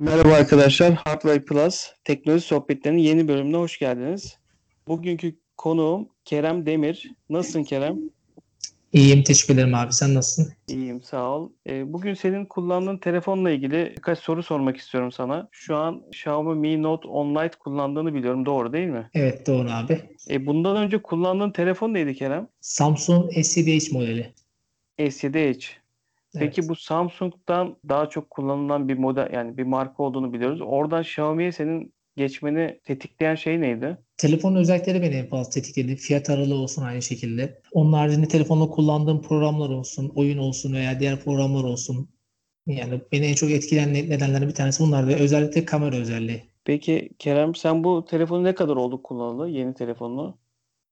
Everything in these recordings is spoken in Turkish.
Merhaba arkadaşlar, Hardware Plus teknoloji sohbetlerinin yeni bölümüne hoş geldiniz. Bugünkü konuğum Kerem Demir. Nasılsın Kerem? İyiyim, teşekkür ederim abi. Sen nasılsın? İyiyim, sağ ol. Ee, bugün senin kullandığın telefonla ilgili birkaç soru sormak istiyorum sana. Şu an Xiaomi Mi Note 10 Lite kullandığını biliyorum, doğru değil mi? Evet, doğru abi. E, bundan önce kullandığın telefon neydi Kerem? Samsung S7H modeli. S7H. Peki Evet. bu Samsung'dan daha çok kullanılan bir model yani bir marka olduğunu biliyoruz. Oradan Xiaomi'ye senin geçmeni tetikleyen şey neydi? Telefonun özellikleri beni en fazla tetikledi. Fiyat aralığı olsun aynı şekilde. Onun haricinde telefonda kullandığım programlar olsun, oyun olsun veya diğer programlar olsun. Yani beni en çok etkileyen ne- nedenlerden bir tanesi bunlar ve özellikle kamera özelliği. Peki Kerem sen bu telefonu ne kadar oldu kullanalı? Yeni telefonunu.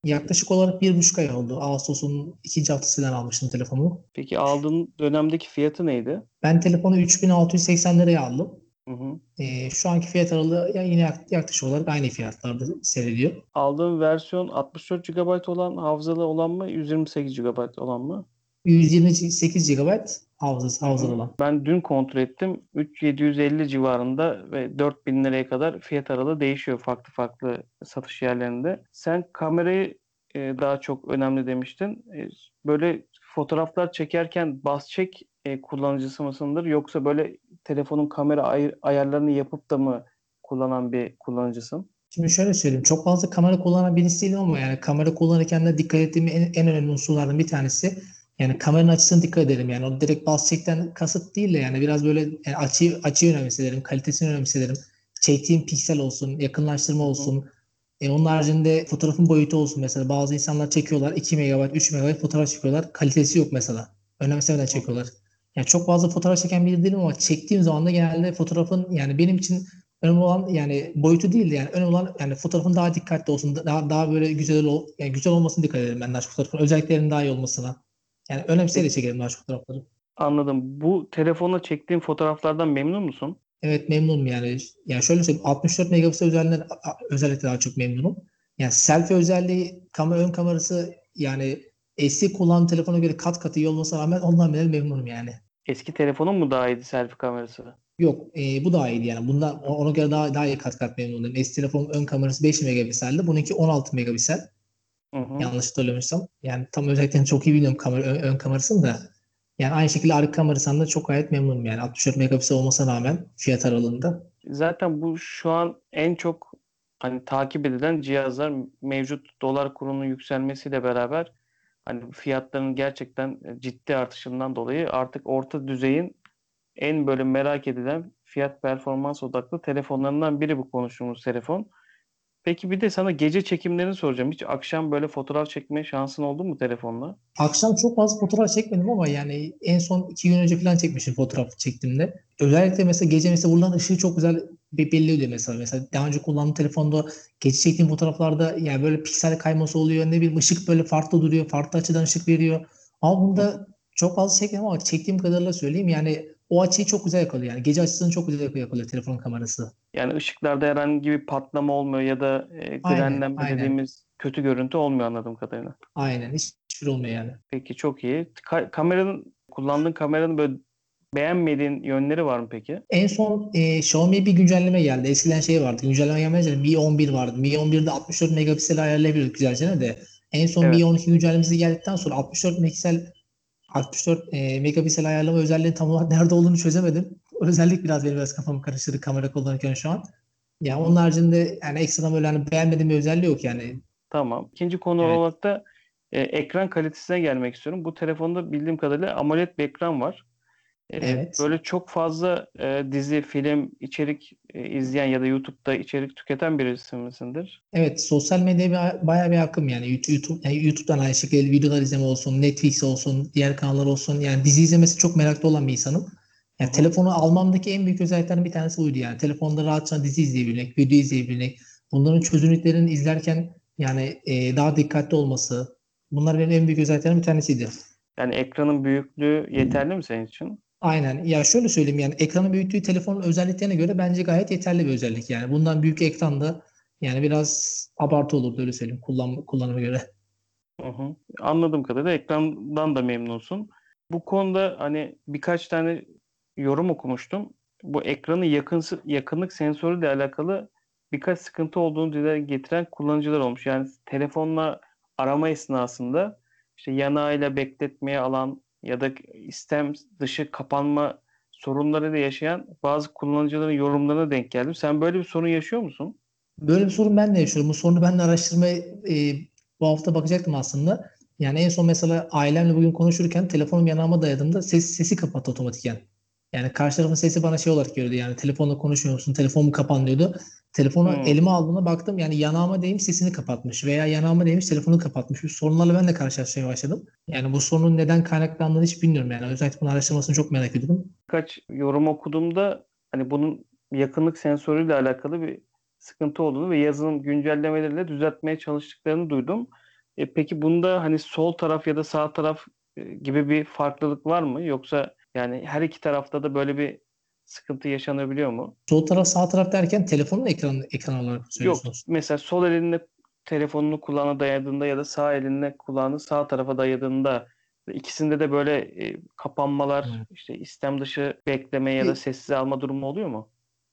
Yaklaşık olarak bir buçuk ay oldu. Ağustos'un ikinci haftasından almıştım telefonu. Peki aldığın dönemdeki fiyatı neydi? Ben telefonu 3680 liraya aldım. Hı hı. Ee, şu anki fiyat aralığı ya yine yak- yaklaşık olarak aynı fiyatlarda seyrediyor. Aldığın versiyon 64 GB olan hafızalı olan mı? 128 GB olan mı? 128 GB hafızası, hafızalı olan. Ben dün kontrol ettim. 3750 civarında ve 4000 liraya kadar fiyat aralığı değişiyor farklı farklı satış yerlerinde. Sen kamerayı e, daha çok önemli demiştin. E, böyle fotoğraflar çekerken bas çek e, kullanıcısı mısındır yoksa böyle telefonun kamera ay- ayarlarını yapıp da mı kullanan bir kullanıcısın? Şimdi şöyle söyleyeyim. Çok fazla kamera kullanan birisi değilim ama yani kamera kullanırken de dikkat ettiğim en, en önemli unsurlardan bir tanesi yani kameranın açısına dikkat ederim. Yani o direkt bas çekten kasıt değil de yani biraz böyle yani açıyı, açıyı önemsederim, kalitesini önemsederim. Çektiğim piksel olsun, yakınlaştırma olsun. E, onun haricinde fotoğrafın boyutu olsun mesela. Bazı insanlar çekiyorlar 2 MB, 3 MB fotoğraf çekiyorlar. Kalitesi yok mesela. Önemsemeden çekiyorlar. Yani çok fazla fotoğraf çeken biri değilim ama çektiğim zaman da genelde fotoğrafın yani benim için önemli olan yani boyutu değil de yani önemli olan yani fotoğrafın daha dikkatli olsun, daha daha böyle güzel ol, yani güzel olmasına dikkat ederim ben daha çok fotoğrafın özelliklerinin daha iyi olmasına. Yani önemseyerek çekerim daha çok fotoğrafları. Anladım. Bu telefonla çektiğin fotoğraflardan memnun musun? Evet memnunum yani. Yani şöyle söyleyeyim 64 megapiksel özelliğinden özellikle daha çok memnunum. Yani selfie özelliği, kamera ön kamerası yani eski kullandığım telefona göre kat kat iyi olmasına rağmen ondan bile memnunum yani. Eski telefonun mu daha iyiydi selfie kamerası? Yok e, bu daha iyiydi yani. Bundan ona göre daha daha iyi kat kat memnunum. Eski telefonun ön kamerası 5 megapikseldi. Bununki 16 megapiksel. Hı hı. Yanlış hatırlamıyorsam. Yani tam özelliklerini çok iyi bilmiyorum kamera, ön, ön kamerasını da. Yani aynı şekilde arka kamerasından da çok gayet memnunum yani. 64 megapiksel olmasına rağmen fiyat aralığında. Zaten bu şu an en çok hani takip edilen cihazlar mevcut dolar kurunun yükselmesiyle beraber hani fiyatların gerçekten ciddi artışından dolayı artık orta düzeyin en böyle merak edilen fiyat performans odaklı telefonlarından biri bu konuştuğumuz telefon. Peki bir de sana gece çekimlerini soracağım. Hiç akşam böyle fotoğraf çekme şansın oldu mu telefonla? Akşam çok fazla fotoğraf çekmedim ama yani en son iki gün önce falan çekmişim fotoğraf çektiğimde. Özellikle mesela gece mesela vurulan ışığı çok güzel be- belli oluyor mesela. Mesela daha önce kullandığım telefonda gece çektiğim fotoğraflarda yani böyle piksel kayması oluyor. Ne bileyim ışık böyle farklı duruyor. Farklı açıdan ışık veriyor. Ama bunda çok fazla çekmedim ama çektiğim kadarıyla söyleyeyim yani o açıyı çok güzel yakalıyor. Yani gece açısını çok güzel yakalıyor telefonun kamerası. Yani ışıklarda herhangi bir patlama olmuyor ya da e, grenlenme dediğimiz kötü görüntü olmuyor anladığım kadarıyla. Aynen hiç- hiçbir olmuyor yani. Peki çok iyi. Ka- kameranın kullandığın kameranın böyle beğenmediğin yönleri var mı peki? En son e, Xiaomi'ye bir güncelleme geldi. Eskiden şey vardı. Güncelleme gelmeden önce Mi 11 vardı. Mi 11'de 64 megapiksel ayarlayabiliyorduk güzelce de. En son Evet. Mi 12 güncellemesi geldikten sonra 64 megapiksel 64 e, megapiksel ayarlama özelliğinin tam olarak nerede olduğunu çözemedim. O özellik biraz benim biraz kafamı karıştırdı kamera kullanırken şu an. Ya onun haricinde yani ekstradan böyle hani beğenmediğim bir özelliği yok yani. Tamam. İkinci konu Evet. olarak da e, ekran kalitesine gelmek istiyorum. Bu telefonda bildiğim kadarıyla AMOLED bir ekran var. Evet. Böyle çok fazla e, dizi, film, içerik e, izleyen ya da YouTube'da içerik tüketen birisi misindir? Evet, sosyal medyaya bir- bayağı bir akım yani YouTube, yani YouTube'dan aynı şekilde videolar izleme olsun, Netflix olsun, diğer kanallar olsun. Yani dizi izlemesi çok meraklı olan bir insanım. Yani Hı telefonu almamdaki en büyük özelliklerden bir tanesi buydu yani. Telefonda rahatça dizi izleyebilmek, video izleyebilmek, bunların çözünürlüklerini izlerken yani e, daha dikkatli olması. Bunlar benim en büyük özelliklerimden bir tanesiydi. Yani ekranın büyüklüğü yeterli mi senin için? Aynen. Ya şöyle söyleyeyim yani ekranı büyüttüğü telefonun özelliklerine göre bence gayet yeterli bir özellik yani. Bundan büyük ekranda yani biraz abartı olurdu öyle söyleyeyim kullan, kullanıma göre. Hı hı. Anladığım kadarıyla ekrandan da memnunsun. Bu konuda hani birkaç tane yorum okumuştum. bu ekranın yakınsı, yakınlık sensörüyle alakalı birkaç sıkıntı olduğunu dile getiren kullanıcılar olmuş. Yani telefonla arama esnasında işte yanağıyla bekletmeye alan ya da istem dışı kapanma sorunlarıyla yaşayan bazı kullanıcıların yorumlarına denk geldim. Sen böyle bir sorun yaşıyor musun? Böyle bir sorun ben de yaşıyorum. Bu sorunu ben de araştırmaya e, bu hafta bakacaktım aslında. Yani en son mesela ailemle bugün konuşurken telefonum yanağıma dayadığımda ses, sesi kapattı otomatiken. Yani karşı tarafın sesi bana şey olarak geliyordu yani telefonla konuşmuyor musun? Telefon mu kapan diyordu. Telefonu Hmm. elime aldığımda baktım yani yanağıma değmiş sesini kapatmış veya yanağıma değmiş telefonu kapatmış. Bu sorunlarla ben de karşılaşmaya başladım. Yani bu sorunun neden kaynaklandığını hiç bilmiyorum yani. Özellikle bunun araştırmasını çok merak ediyorum. Birkaç yorum okuduğumda hani bunun yakınlık sensörüyle alakalı bir sıkıntı olduğunu ve yazılım güncellemeleriyle düzeltmeye çalıştıklarını duydum. E, peki bunda hani sol taraf ya da sağ taraf e, gibi bir farklılık var mı? Yoksa yani her iki tarafta da böyle bir sıkıntı yaşanabiliyor mu? Sol taraf sağ taraf derken telefonun ekranı, ekran olarak mı Yok. söylüyorsunuz? Mesela sol elinle telefonunu kulağına dayadığında ya da sağ elinle kulağını sağ tarafa dayadığında ikisinde de böyle e, kapanmalar, Hmm. işte istem dışı bekleme ya da sessize alma durumu oluyor mu?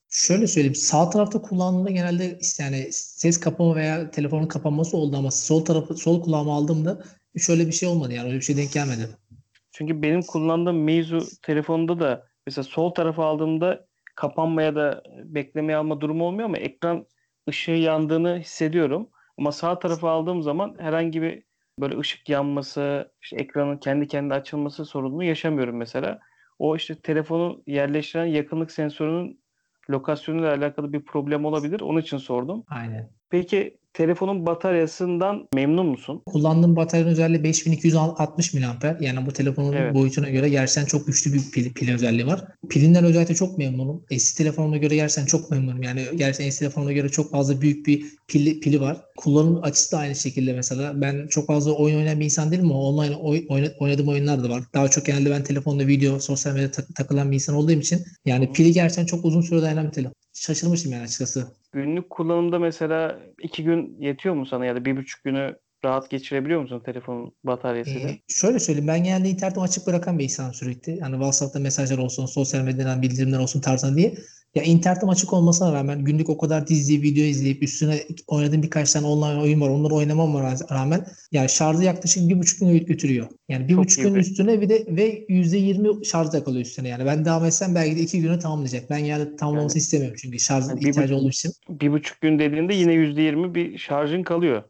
Şöyle söyleyeyim. Sağ tarafta kullandığımda genelde yani ses kapama veya telefonun kapanması oldu ama sol tarafı sol kulağıma aldığımda şöyle bir şey olmadı yani öyle bir şey denk gelmedi. Çünkü benim kullandığım Meizu telefonunda da mesela sol tarafa aldığımda kapanmaya da beklemeye alma durumu olmuyor ama ekran ışığı yandığını hissediyorum. Ama sağ tarafa aldığım zaman herhangi bir böyle ışık yanması, işte ekranın kendi kendine açılması sorununu yaşamıyorum mesela. O işte telefonu yerleştiren yakınlık sensörünün lokasyonuyla alakalı bir problem olabilir. Onun için sordum. Aynen. Peki telefonun bataryasından memnun musun? Kullandığım bataryanın özelliği 5260 mAh. Yani bu telefonun Evet. boyutuna göre gerçekten çok güçlü bir pil, pil özelliği var. Pilinden özellikle çok memnunum. Eski telefonuma göre gerçekten çok memnunum. Yani gerçekten eski telefonuma göre çok fazla büyük bir pili, pili var. Kullanım açısı da aynı şekilde mesela. Ben çok fazla oyun oynayan bir insan değilim ama online oy, oyna- oynadığım oyunlar da var. Daha çok genelde ben telefonda video, sosyal medyada tak- takılan bir insan olduğum için yani pili gerçekten çok uzun süre dayanan bir telefon. Şaşırmışım yani açıkçası. Günlük kullanımda mesela iki gün yetiyor mu sana ya da bir buçuk günü rahat geçirebiliyor musun telefonun bataryasıyla? Ee, şöyle söyleyeyim ben genelde internetimi açık bırakan bir insanım sürekli. Yani WhatsApp'ta mesajlar olsun, sosyal medyadan bildirimler olsun tarzında diye. Ya internetim açık olmasına rağmen günlük o kadar dizi, video izleyip üstüne oynadığım birkaç tane online oyun var. Onları oynamama rağmen yani şarjı yaklaşık bir buçuk gün götürüyor. Yani bir Çok buçuk gün bir- üstüne bir de ve yüzde yirmi şarj kalıyor üstüne yani. Ben devam etsem belki de iki günü tamamlayacak. Ben yani tamamlamasını istemiyorum çünkü şarjın Yani ihtiyacı buçuk- olduğu için. Bir buçuk gün dediğinde yine yüzde yirmi bir şarjın kalıyor.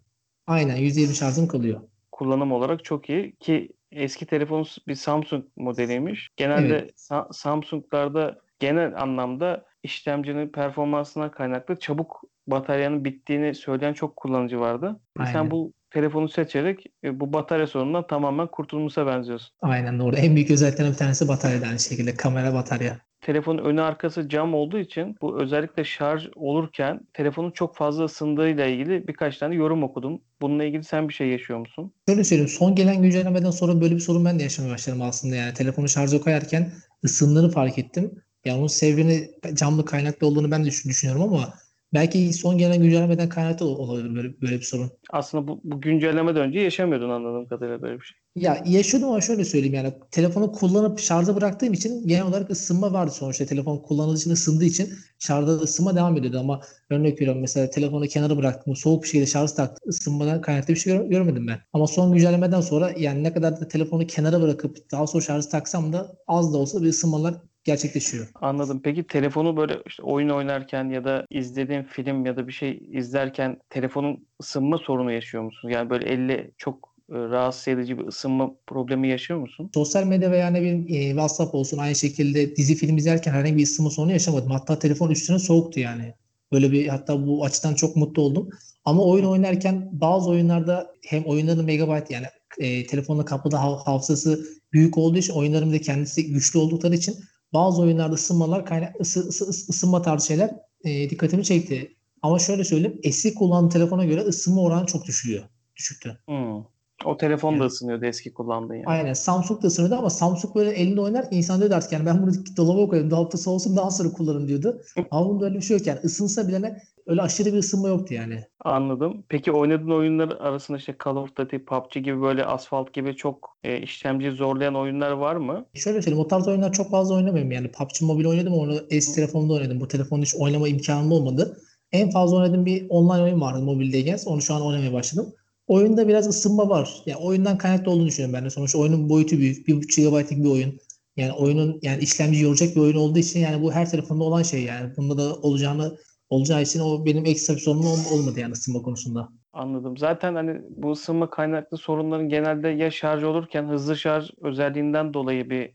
Aynen yüzde yirmi şarjım kalıyor. Kullanım olarak çok iyi ki eski telefon bir Samsung modeliymiş. Genelde Sa- Samsung'larda genel anlamda işlemcinin performansına kaynaklı çabuk bataryanın bittiğini söyleyen çok kullanıcı vardı. Aynen. Sen bu telefonu seçerek e, bu batarya sorunundan tamamen kurtulmuşa benziyorsun. Aynen doğru. En büyük özelliklerinden bir tanesi batarya aynı şekilde. Kamera batarya. telefonun önü arkası cam olduğu için bu özellikle şarj olurken telefonun çok fazla ısındığıyla ilgili birkaç tane yorum okudum. Bununla ilgili sen bir şey yaşıyor musun? Şöyle söyleyeyim. Son gelen güncellemeden sonra böyle bir sorun ben de yaşamaya başladım aslında. Yani telefonu şarja koyarken ısındığını fark ettim. Yani onun sebebi camlı kaynaklı olduğunu ben de düşün- düşünüyorum ama belki son gelen güncellemeden kaynaklı ol- olabilir böyle, böyle bir sorun. Aslında bu, bu güncellemeden önce yaşamıyordun anladığım kadarıyla böyle bir şey. Ya yaşıyordum ama şöyle söyleyeyim yani telefonu kullanıp şarja bıraktığım için genel olarak ısınma vardı sonuçta. Telefon kullanıldığı için ısındığı için şarjda da ısınma devam ediyordu ama örnek veriyorum mesela telefonu kenara bıraktım soğuk bir şekilde şarj taktım ısınmadan kaynaklı bir şey gör- görmedim ben. Ama son güncellemeden sonra yani ne kadar da telefonu kenara bırakıp daha sonra şarj taksam da az da olsa bir ısınmalar gerçekleşiyor. Anladım. Peki telefonu böyle işte oyun oynarken ya da izlediğin film ya da bir şey izlerken telefonun ısınma sorunu yaşıyor musun? Yani böyle elle çok e, rahatsız edici bir ısınma problemi yaşıyor musun? Sosyal medya veya ne bileyim e, WhatsApp olsun aynı şekilde dizi film izlerken herhangi bir ısınma sorunu yaşamadım. Hatta telefon üstüne soğuktu yani. Böyle bir hatta bu açıdan çok mutlu oldum. Ama oyun oynarken bazı oyunlarda hem oyunların megabayt yani e, telefonla kapıda hav- hafızası büyük olduğu için oyunların da kendisi güçlü oldukları için bazı oyunlarda ısınmalar kaynak ısı, ısı- ısı- ısınma tarzı şeyler e, dikkatimi çekti. Ama şöyle söyleyeyim eski kullandığım telefona göre ısınma oranı çok düşüyor. Düşüktü. Hmm. O telefon da ısınıyordu eski kullandığın yani. Aynen Samsung da ısınıyordu ama Samsung böyle elinde oynar insan diyordu artık yani ben bunu dolaba koyayım dolapta soğusun daha sonra kullanırım diyordu. Ama bunda öyle bir şey yok yani ısınsa bile ne öyle aşırı bir ısınma yoktu yani. Anladım. Peki oynadığın oyunlar arasında işte Call of Duty, PUBG gibi böyle Asphalt gibi çok e, işlemciyi zorlayan oyunlar var mı? Şöyle söyleyeyim o tarz oyunlar çok fazla oynamıyorum yani PUBG Mobile oynadım onu eski telefonda oynadım. Bu telefonda hiç oynama imkanım olmadı. En fazla oynadığım bir online oyun vardı mobildeyken onu şu an oynamaya başladım. Oyunda biraz ısınma var. Yani oyundan kaynaklı olduğunu düşünüyorum ben de. Sonuçta oyunun boyutu büyük. 1.5 GB'lik bir oyun. Yani oyunun yani işlemci yoracak bir oyun olduğu için yani bu her telefonda olan şey yani. Bunda da olacağını olacağı için o benim ekstra bir sorunum ol- olmadı yani ısınma konusunda. Anladım. Zaten hani bu ısınma kaynaklı sorunların genelde ya şarj olurken hızlı şarj özelliğinden dolayı bir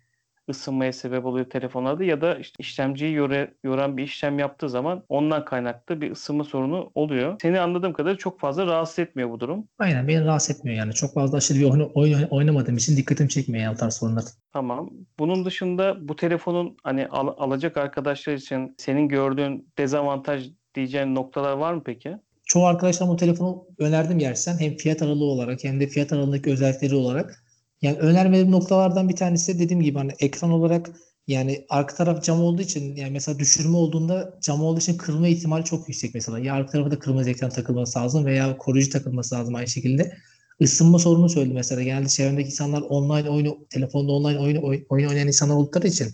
ısınmaya sebep oluyor telefonlarda ya da işte işlemciyi yore, yoran bir işlem yaptığı zaman ondan kaynaklı bir ısınma sorunu oluyor. Seni anladığım kadarıyla çok fazla rahatsız etmiyor bu durum. Aynen beni rahatsız etmiyor yani. Çok fazla aşırı bir oyun, oyun oynamadığım için dikkatimi çekmiyor yani o tarz sorunlar. Tamam. Bunun dışında bu telefonun hani al- alacak arkadaşlar için senin gördüğün dezavantaj diyeceğin noktalar var mı peki? çoğu arkadaşlarıma bu telefonu önerdim yersen hem fiyat aralığı olarak hem de fiyat aralığındaki özellikleri olarak. Yani önermediğim noktalardan bir tanesi de dediğim gibi hani ekran olarak yani arka taraf cam olduğu için yani mesela düşürme olduğunda cam olduğu için kırılma ihtimali çok yüksek mesela. Ya arka tarafa da kırmızı ekran takılması lazım veya koruyucu takılması lazım aynı şekilde. Isınma sorunu söyledi mesela. Genelde çevremdeki insanlar online oyunu, telefonda online oyun, oyun, oyun oynayan insanlar oldukları için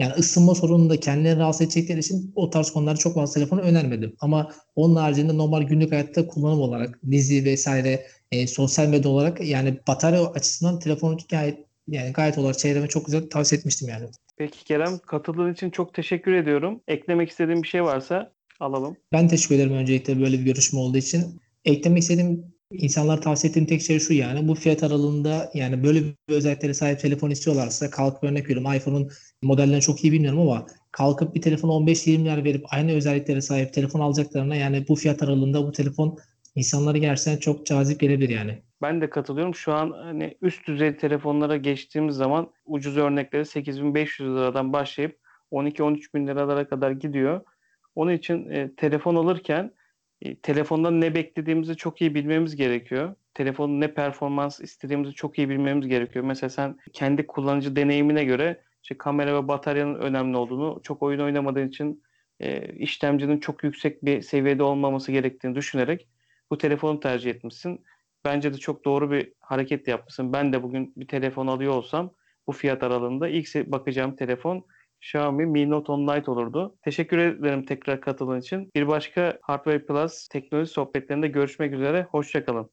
yani ısınma sorununu da kendilerini rahatsız edecekleri için o tarz konularda çok fazla telefonu önermedim. Ama onun haricinde normal günlük hayatta kullanım olarak dizi vesaire e, sosyal medya olarak yani batarya açısından telefonu gayet yani gayet olarak çevreme çok güzel tavsiye etmiştim yani. Peki Kerem katıldığın için çok teşekkür ediyorum. Eklemek istediğin bir şey varsa alalım. Ben teşekkür ederim öncelikle böyle bir görüşme olduğu için. Eklemek istediğim insanlara tavsiye ettiğim tek şey şu yani bu fiyat aralığında yani böyle bir özelliklere sahip telefon istiyorlarsa kalkıp örnek veriyorum iPhone'un modellerini çok iyi bilmiyorum ama kalkıp bir telefon 15-20 milyar verip aynı özelliklere sahip telefon alacaklarına yani bu fiyat aralığında bu telefon insanlara gerçekten çok cazip gelebilir yani. Ben de katılıyorum. Şu an hani üst düzey telefonlara geçtiğimiz zaman ucuz örnekleri 8500 liradan başlayıp 12-13 bin liralara kadar gidiyor. Onun için e, telefon alırken e, telefondan ne beklediğimizi çok iyi bilmemiz gerekiyor. Telefonun ne performans istediğimizi çok iyi bilmemiz gerekiyor. Mesela sen kendi kullanıcı deneyimine göre işte kamera ve bataryanın önemli olduğunu, çok oyun oynamadığın için e, işlemcinin çok yüksek bir seviyede olmaması gerektiğini düşünerek bu telefonu tercih etmişsin. Bence de çok doğru bir hareket yapmışsın. Ben de bugün bir telefon alıyor olsam bu fiyat aralığında ilk bakacağım telefon Xiaomi Mi Note 10 Lite olurdu. Teşekkür ederim tekrar katıldığın için. Bir başka Hardware Plus teknoloji sohbetlerinde görüşmek üzere. Hoşçakalın.